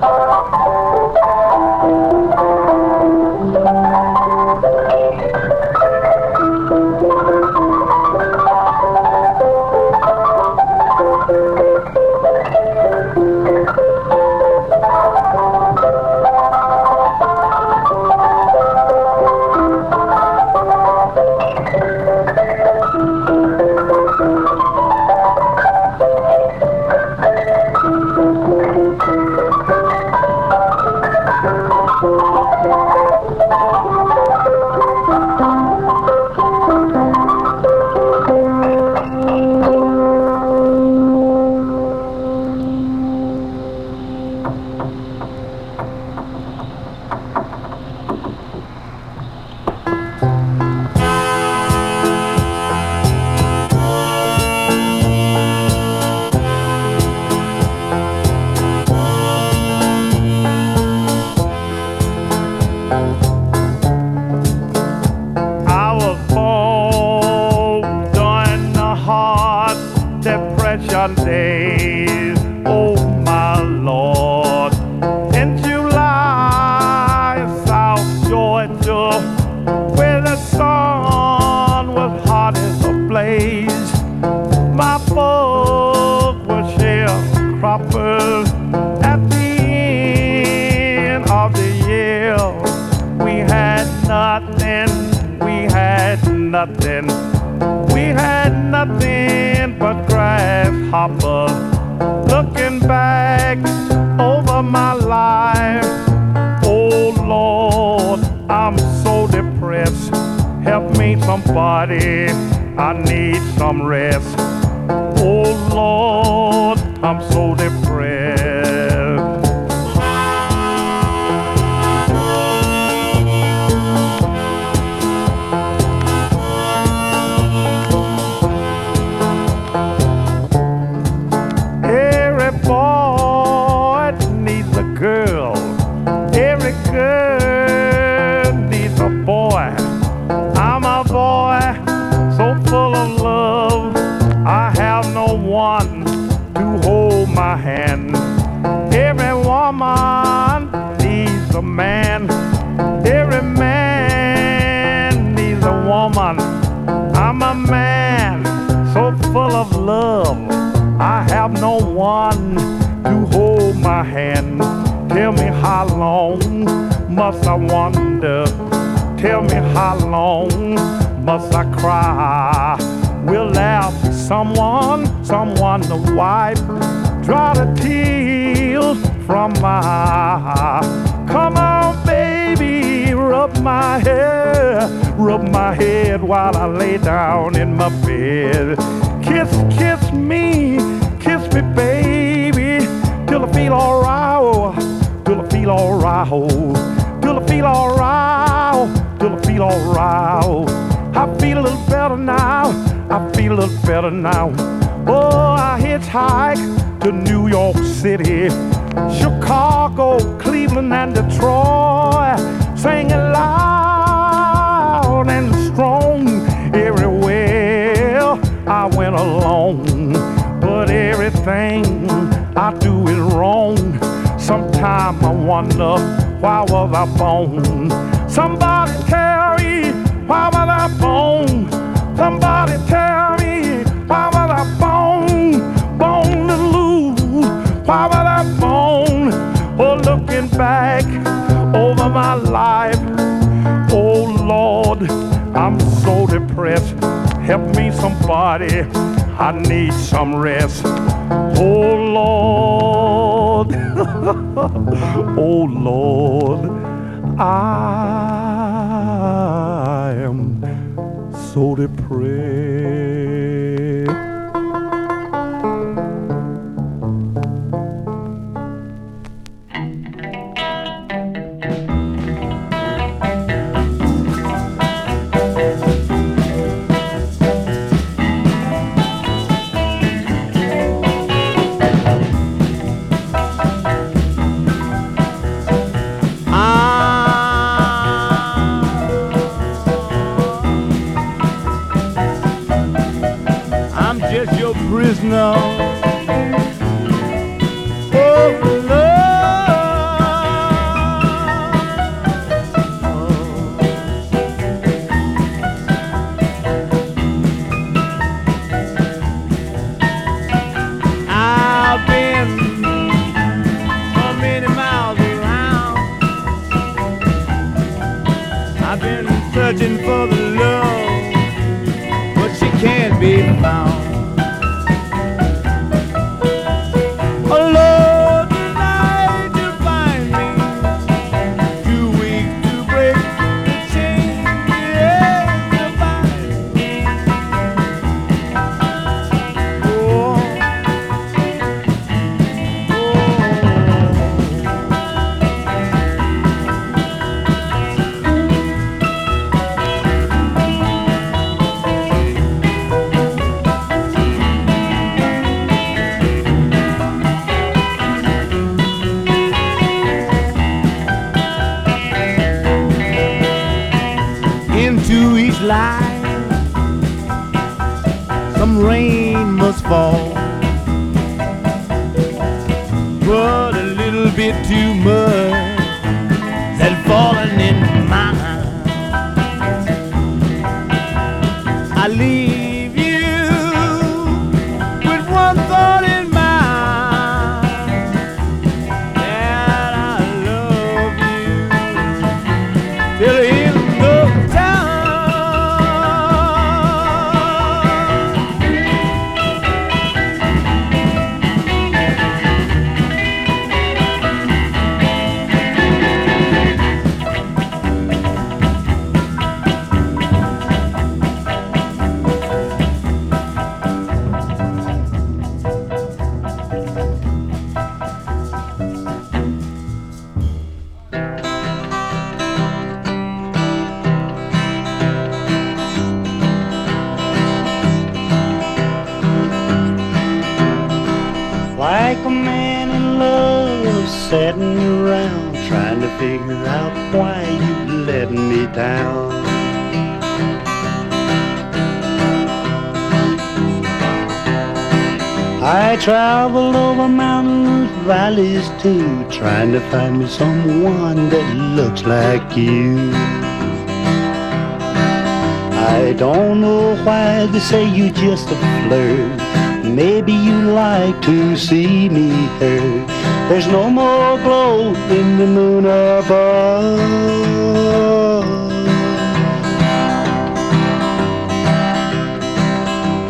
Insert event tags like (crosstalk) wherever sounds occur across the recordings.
Oh, phone. Somebody tell me why was I born? Somebody tell me why was I born? Born to lose? Why was I born? Oh, looking back over my life, oh Lord, I'm so depressed. Help me, somebody. I need some rest. Oh Lord, (laughs) oh Lord. I am so depressed. To find me someone that looks like you. I don't know why they say you just a flirt. Maybe you like to see me hurt. There's no more glow in the moon above.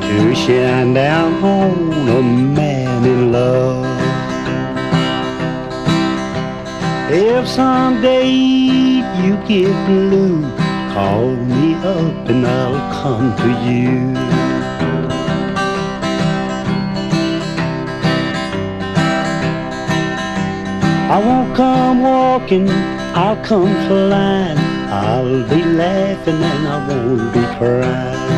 To shine down on a man in love. If someday you get blue, call me up and I'll come to you. I won't come walking, I'll come flying. I'll be laughing and I won't be crying.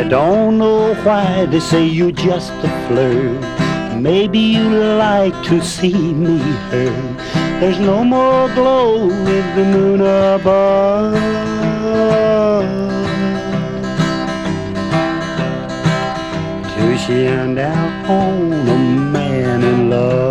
I don't know why they say you're just a flirt. Maybe you like to see me hurt. There's no more glow with the moon above. To shine down on a man in love.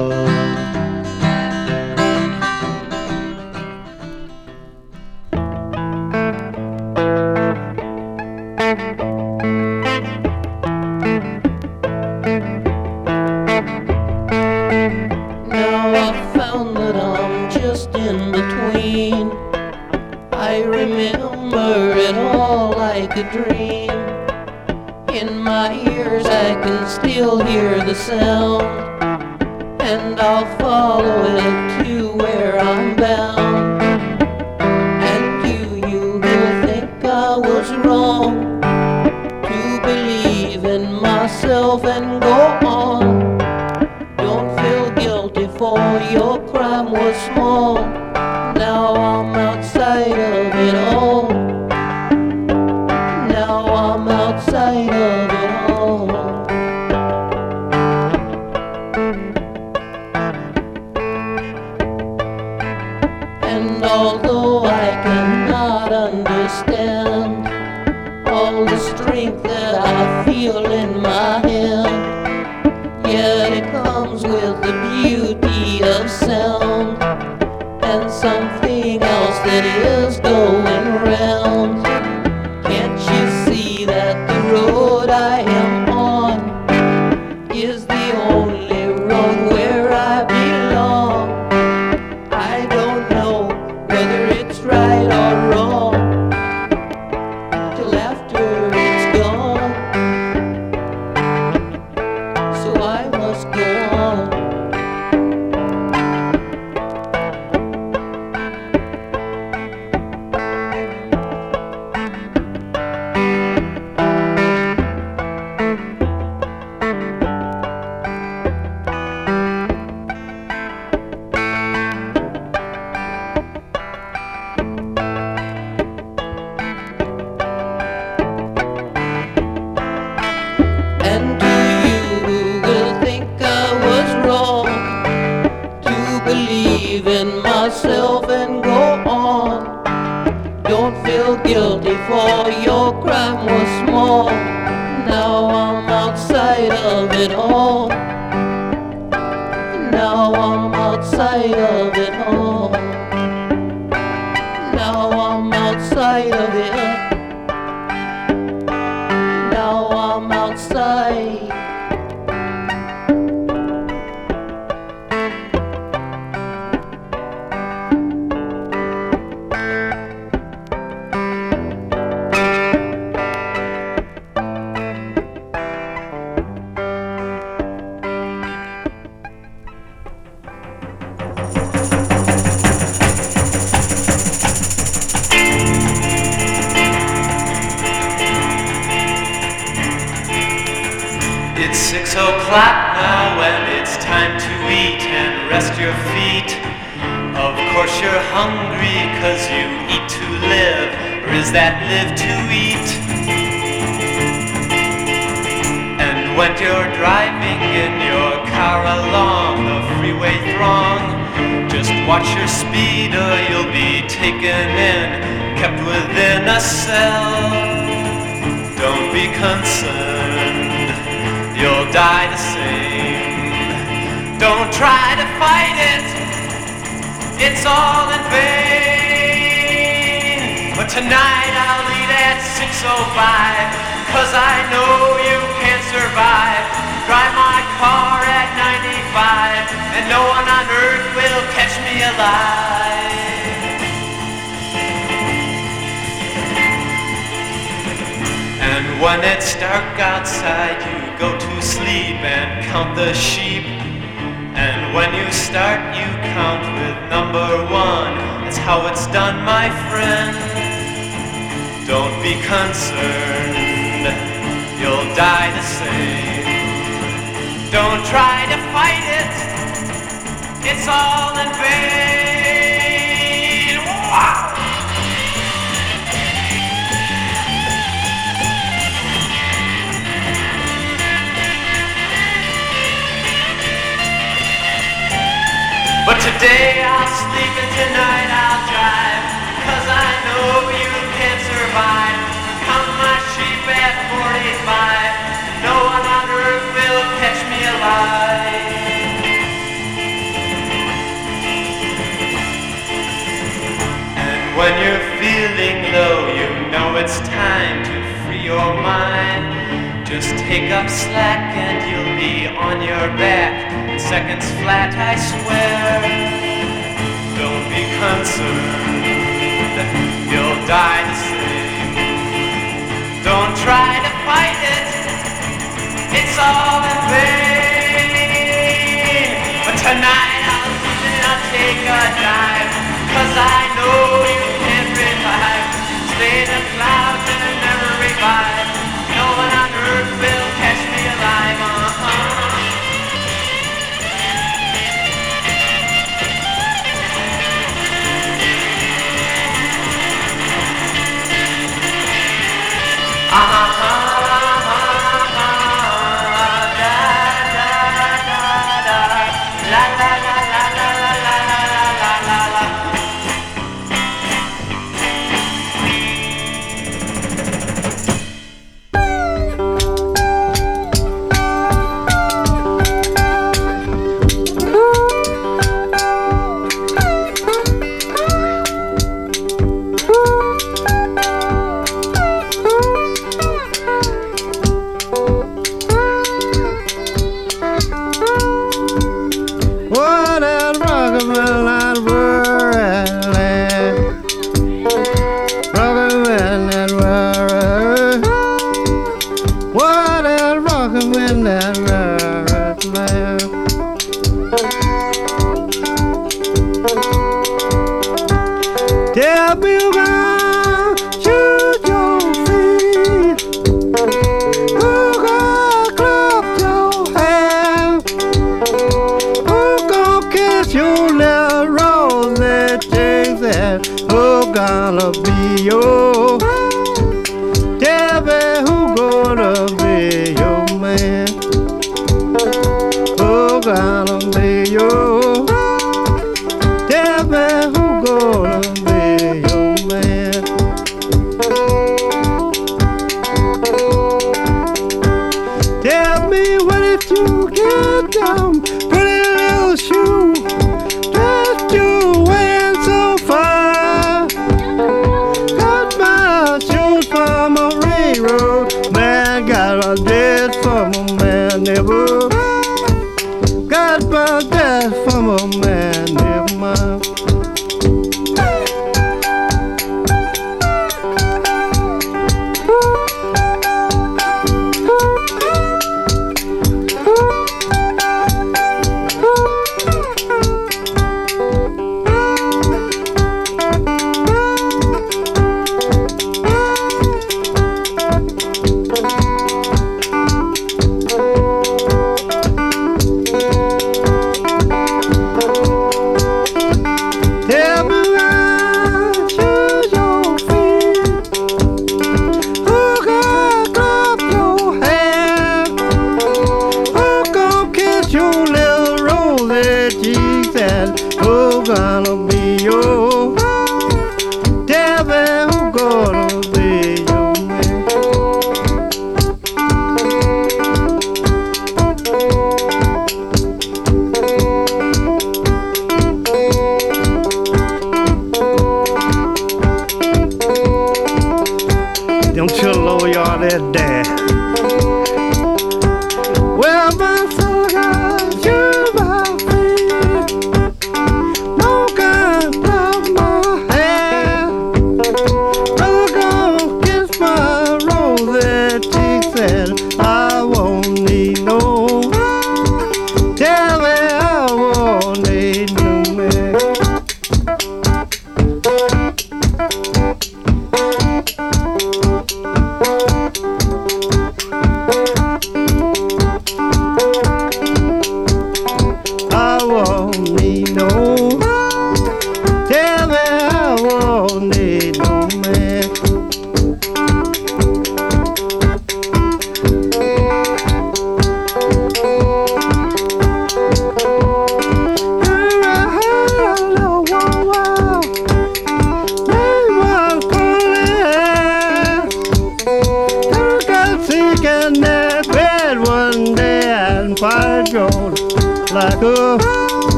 It's all in vain. But tonight I'll eat at 6.05, cause I know you can't survive. Drive my car at 95, and no one on earth will catch me alive. And when it's dark outside, you go to sleep and count the sheep. And when you start, you count with number one. That's how it's done, my friend. Don't be concerned, you'll die the same. Don't try to fight it, it's all in vain. But today I'll sleep and tonight I'll drive. Cause I know you can't survive. Count my sheep at 45. No one on earth will catch me alive. And when you're feeling low, you know it's time to free your mind. Just take up slack and you'll be on your back. in Seconds flat, I swear. Don't be concerned, you'll die the same. Don't try to fight it, it's all in vain. But tonight I'll I'll take a dive. Cause I know you can't revive. Stay the clouds and never revive.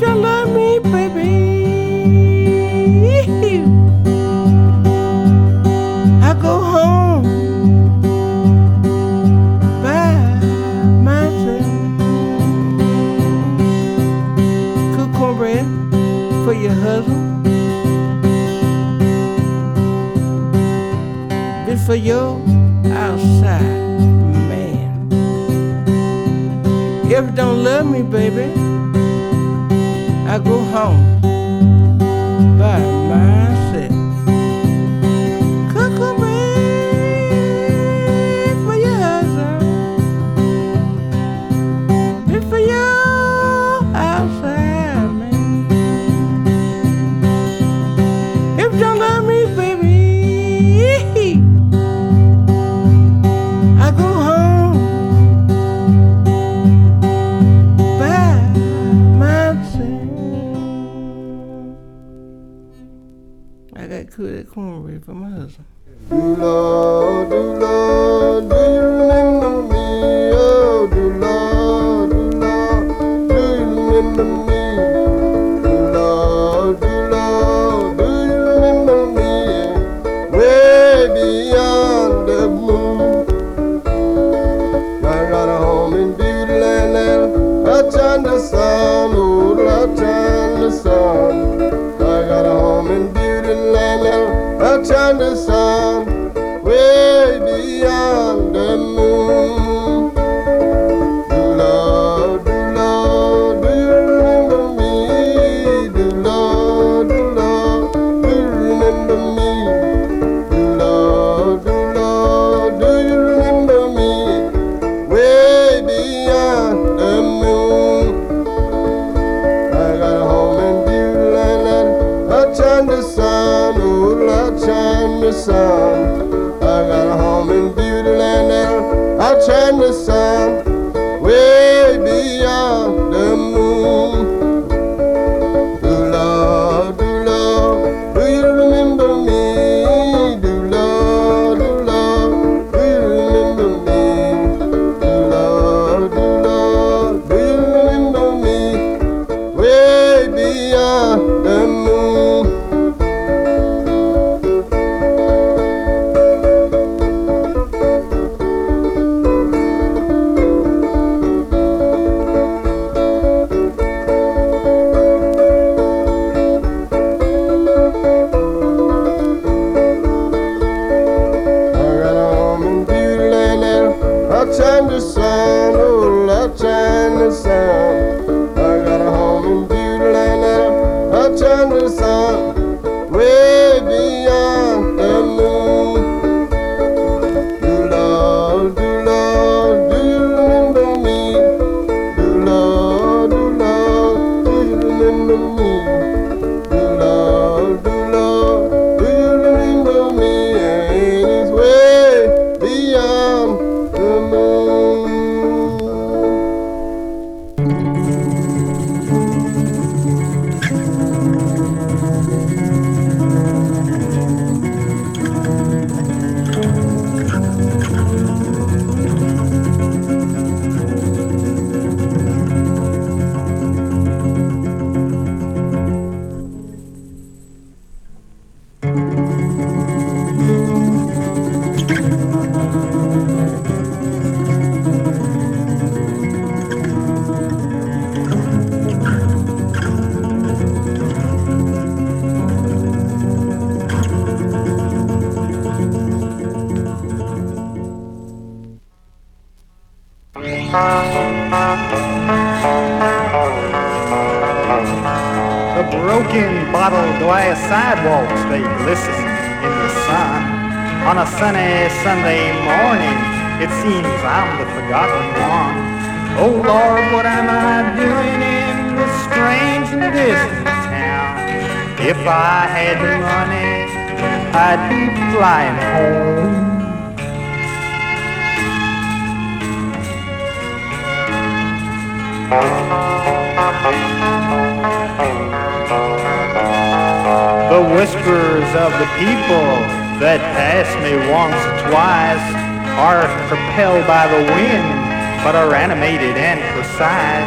like you love me, baby. I go home by myself. Cook cornbread for your husband. This for your outside man. If you don't love me, baby go home. Mas shine the sun, oh Lord, shine the sun. The broken bottle glass sidewalks, they glisten in the sun. On a sunny Sunday morning, it seems I'm the forgotten one. Oh Lord, what am I doing in this strange and distant town? If I had the money, I'd be flying home. The whispers of the people that pass me once or twice are propelled by the wind, but are animated and precise.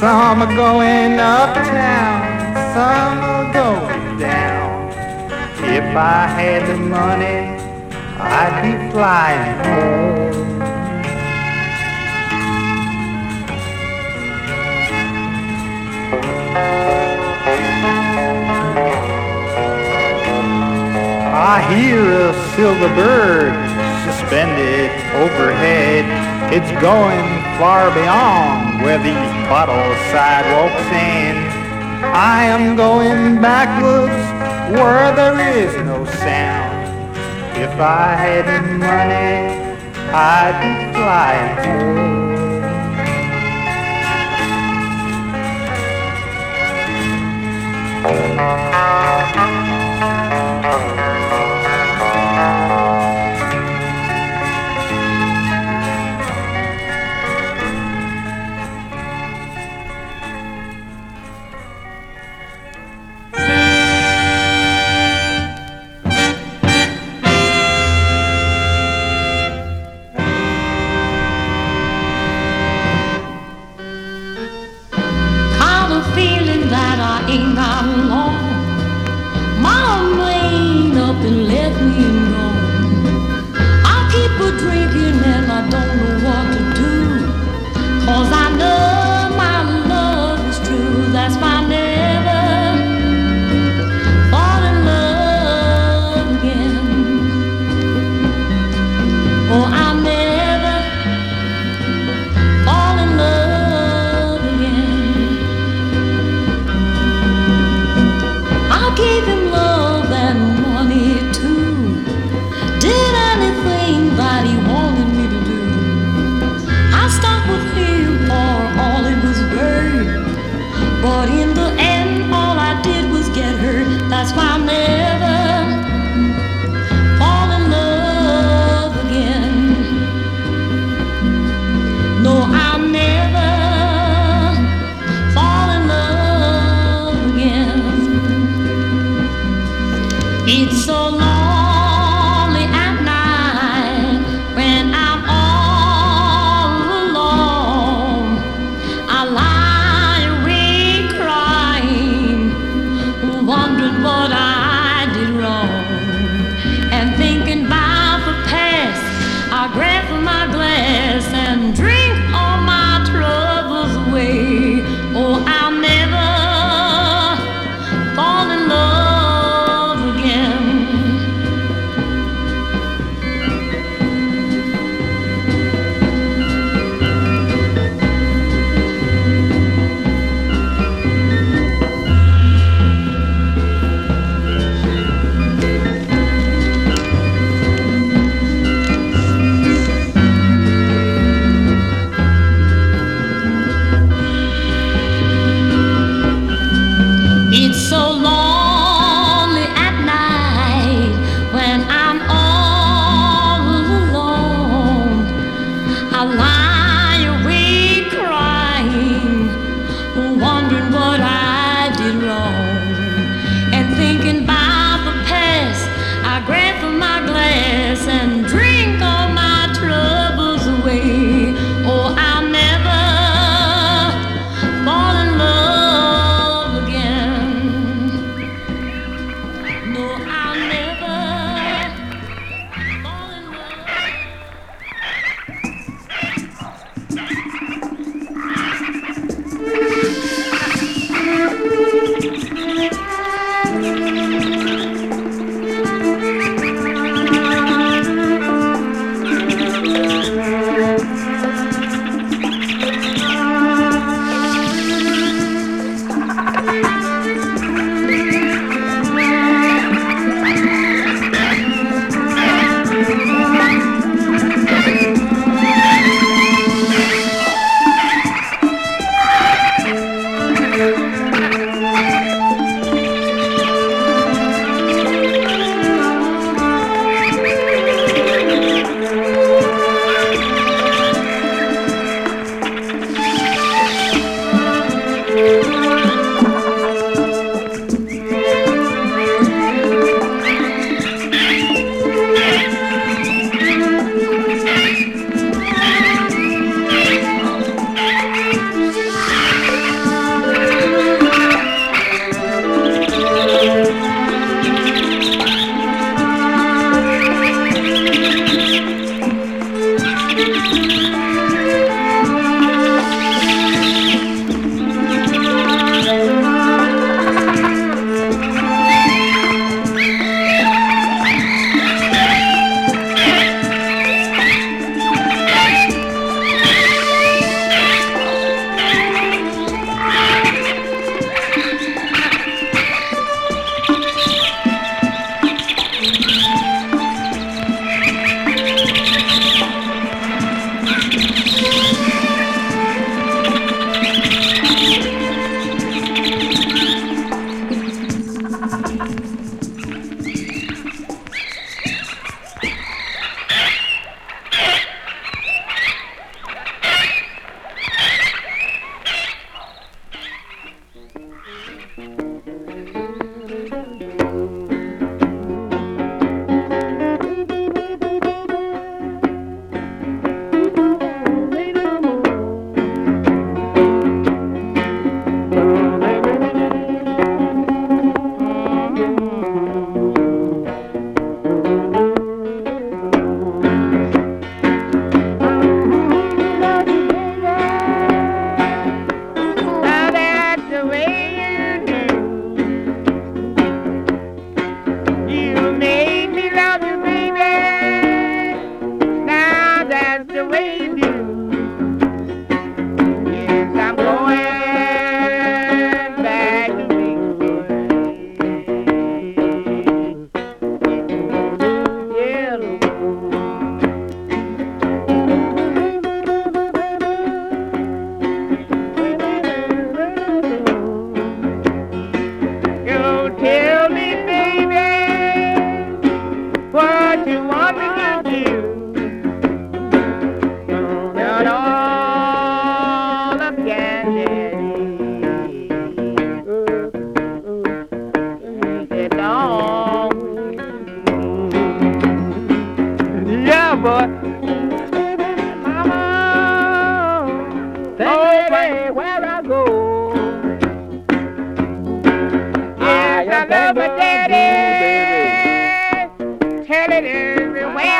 Some are going uptown, some are going down. If I had the money, I'd be flying home. I hear a silver bird suspended overhead. It's going far beyond where these bottle sidewalks end. I am going backwards where there is no sound. If I had money, I'd be flying home.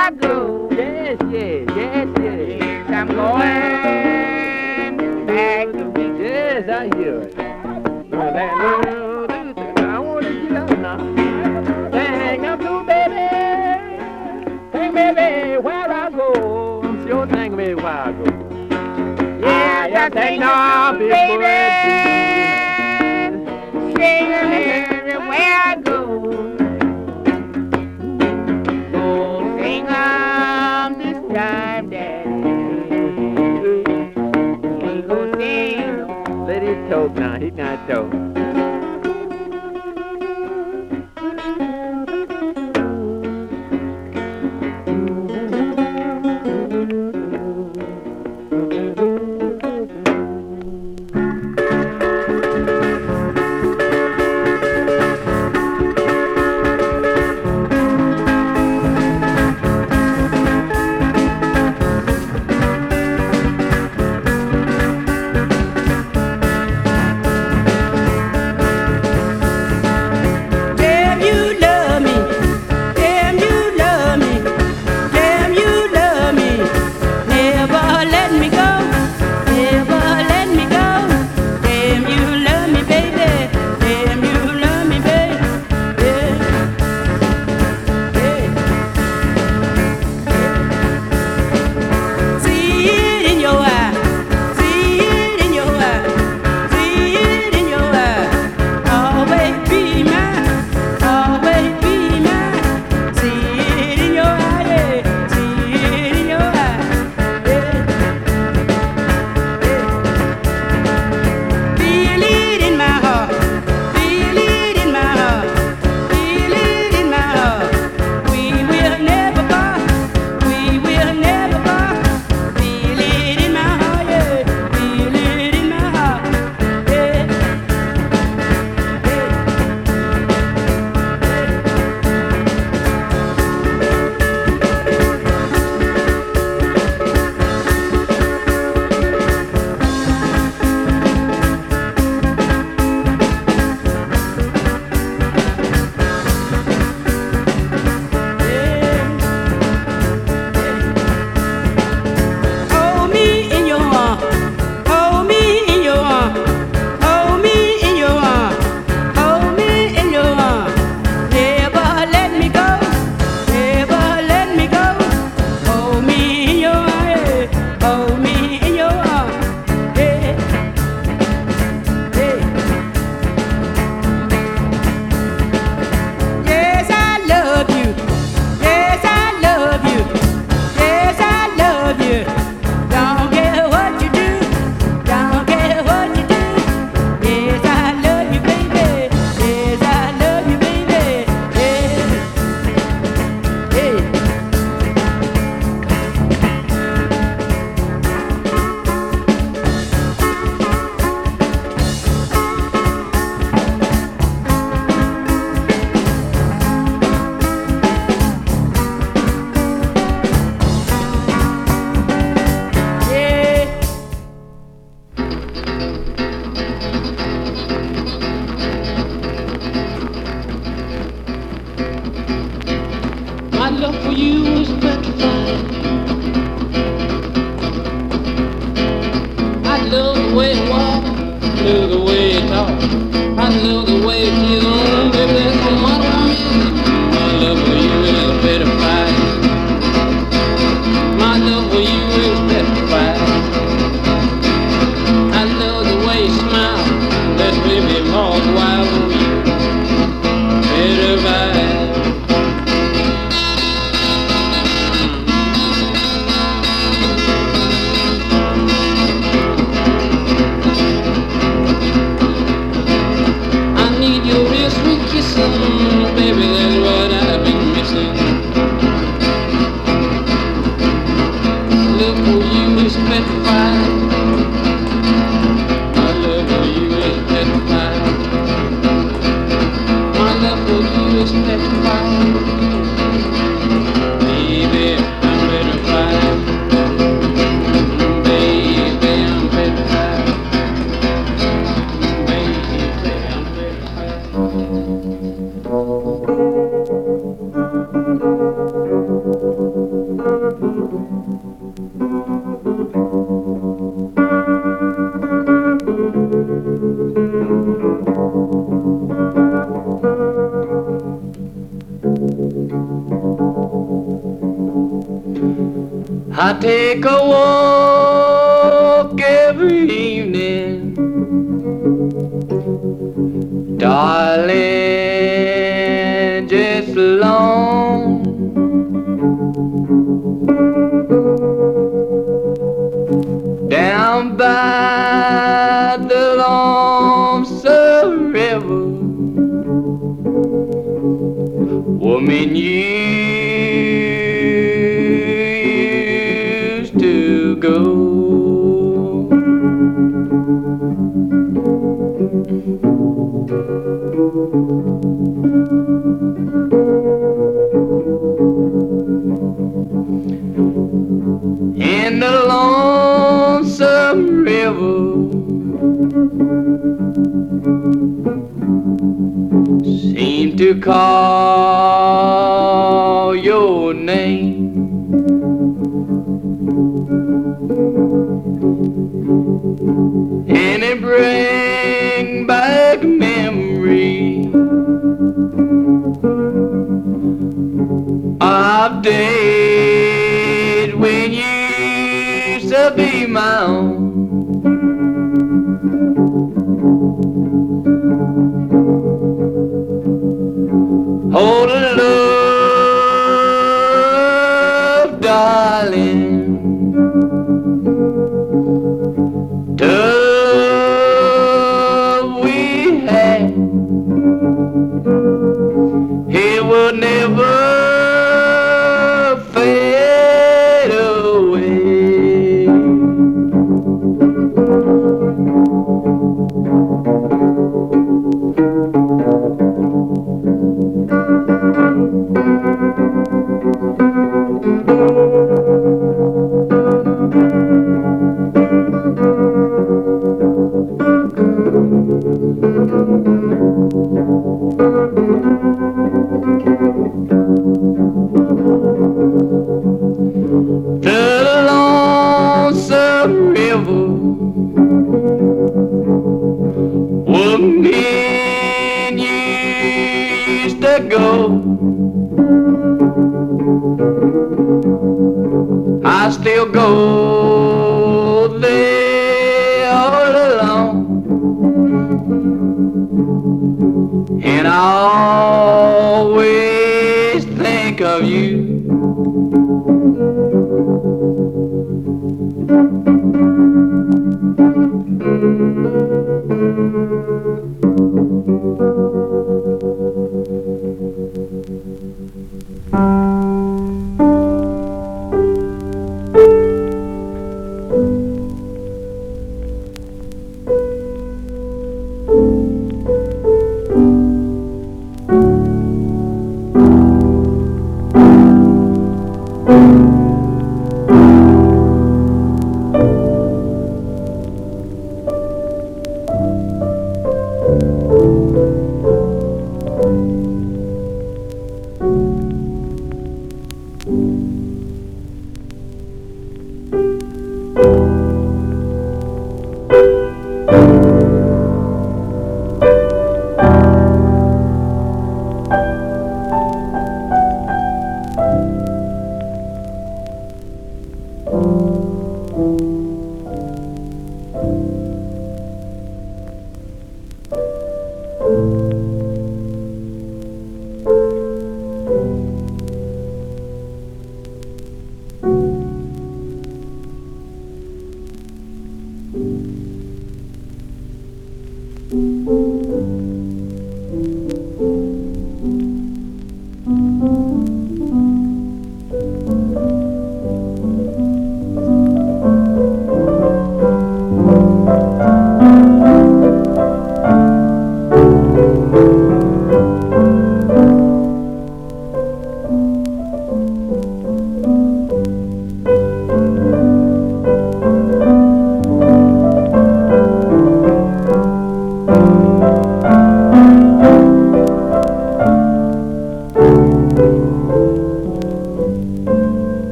I go. Yes, yes, yes, yes. Yes, I'm going back to be. Yes, I hear it. Now that I want to get now. Hang baby. Hang baby where I go. Me where I go. I baby. Not though. thank you.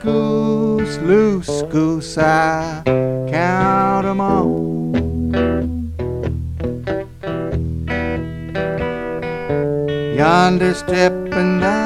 goose, loose goose, I count them all. Yonder stepping down.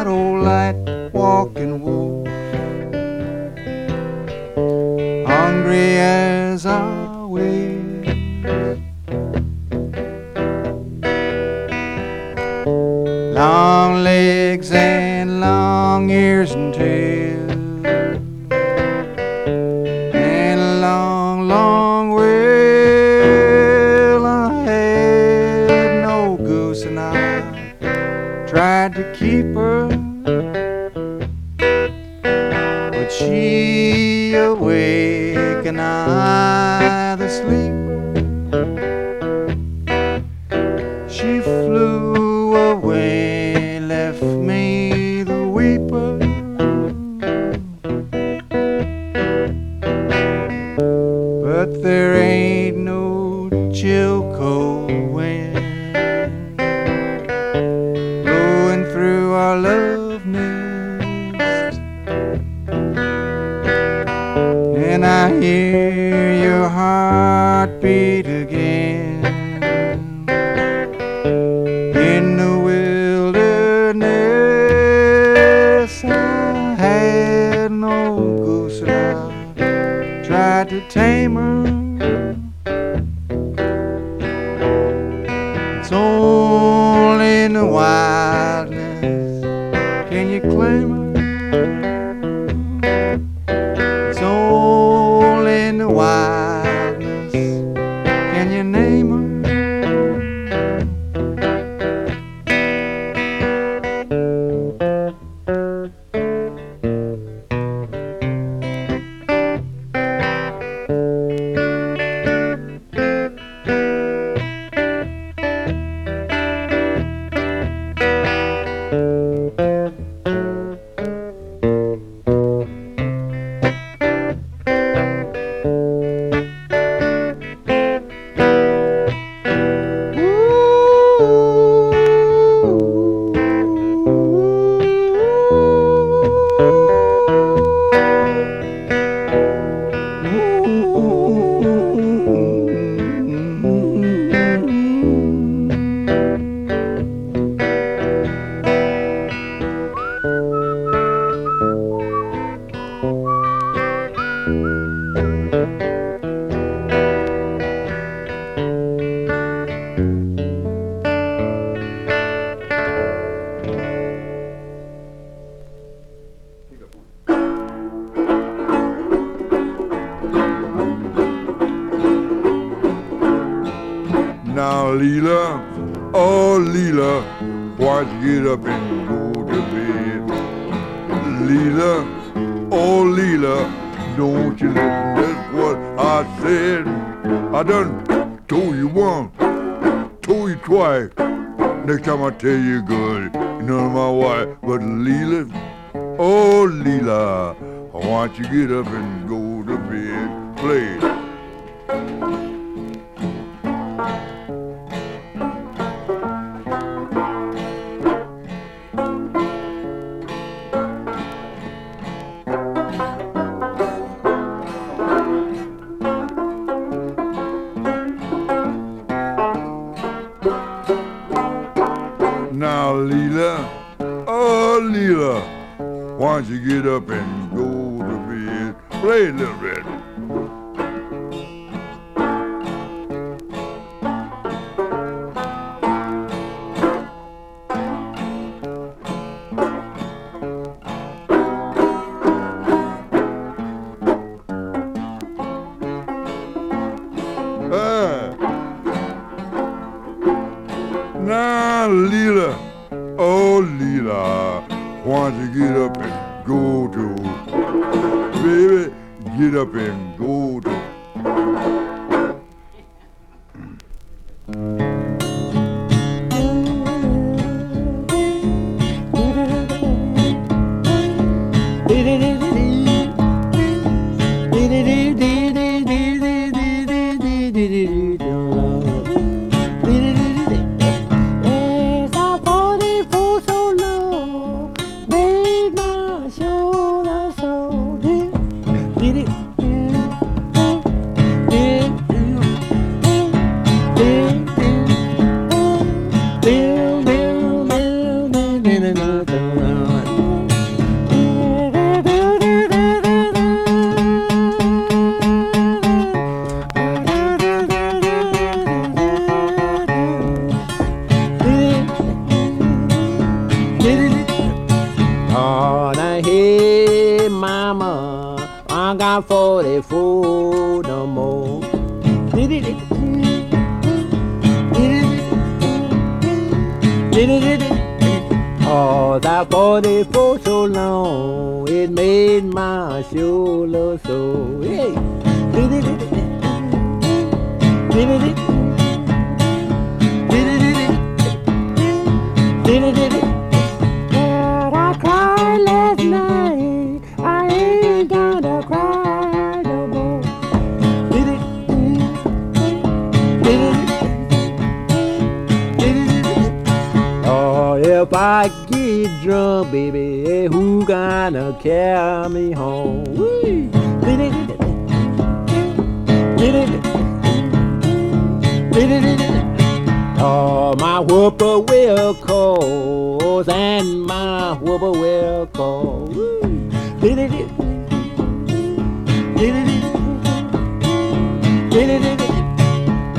Call, and my whooper will call.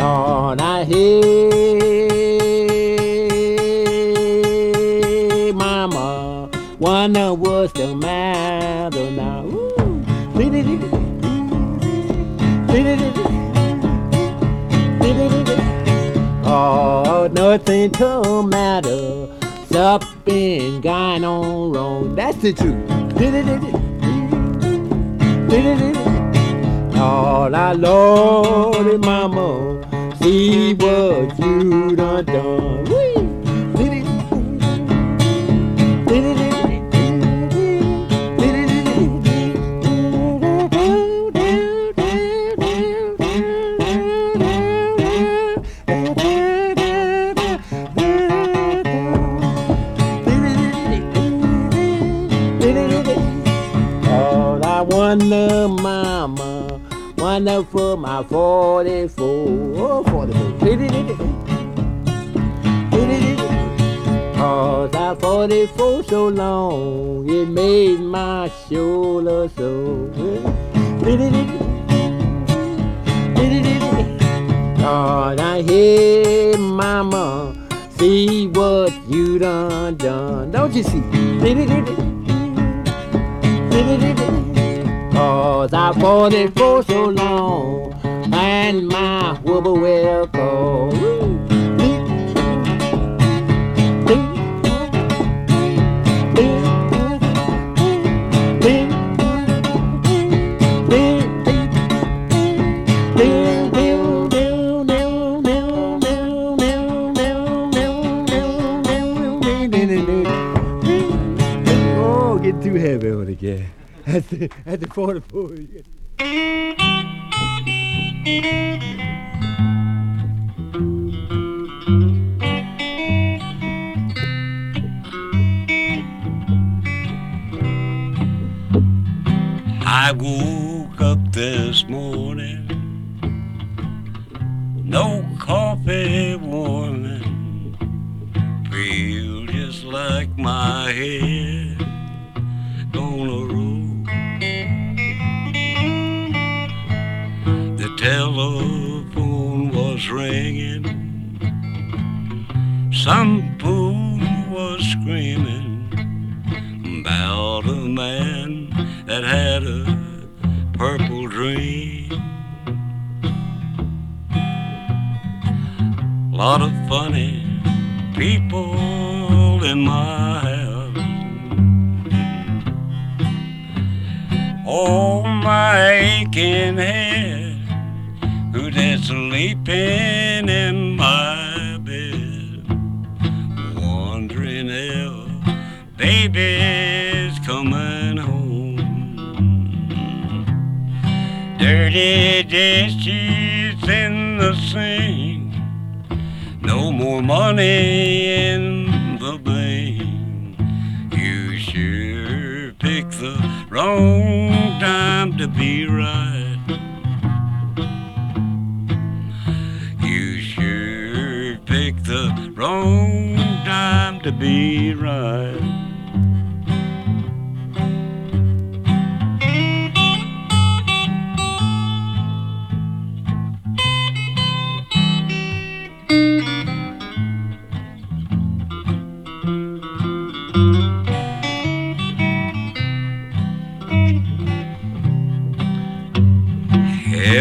Oh, now hey, mama, wonder what's the matter now. Oh, nothing to matter. Something going on wrong. That's the truth. Oh, now, Lordy, mama, see what you done done. My 44, oh, 44. Oh, that 44 so long, it made my shoulder so. Oh, now hey, mama, see what you done done. Don't you see? Cause I fought it for so long, and my whoopper will go. Oh, get too heavy on it, yeah. At the, at the 44. I Água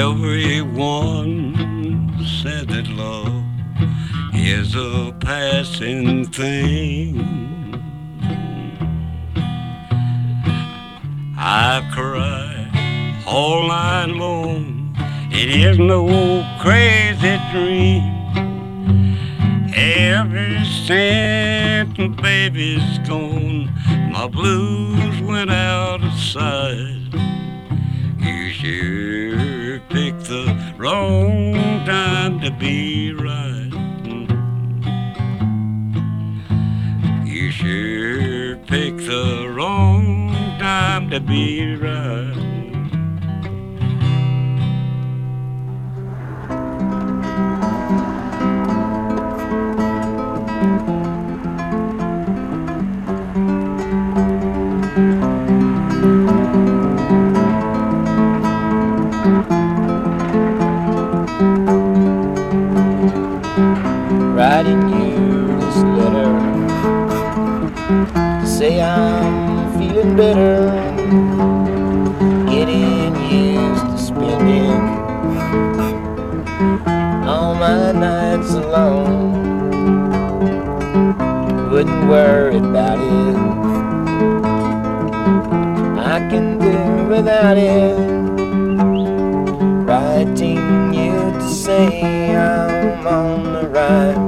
Everyone said that love is a passing thing. I've cried all night long. It is no crazy dream. Every my baby's gone, my blues went out of sight. You sure the wrong time to be right. You sure picked the wrong time to be right. Getting used to spending all my nights alone. Wouldn't worry about it. I can do without it. Writing you to say I'm on the right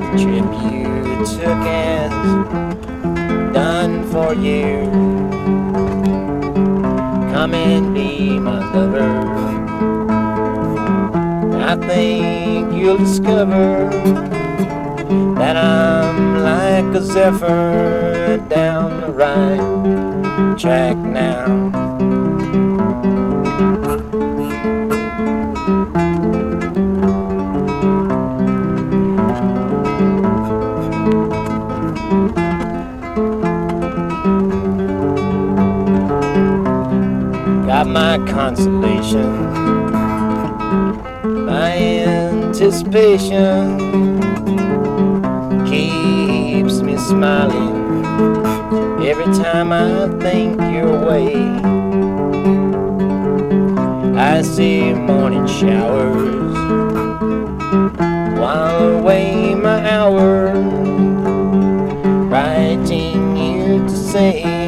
the trip you took has done for you. Come and be my lover. I think you'll discover that I'm like a zephyr down the right track now. Consolation, my anticipation keeps me smiling every time I think your way. I see morning showers while away my hours, writing you to say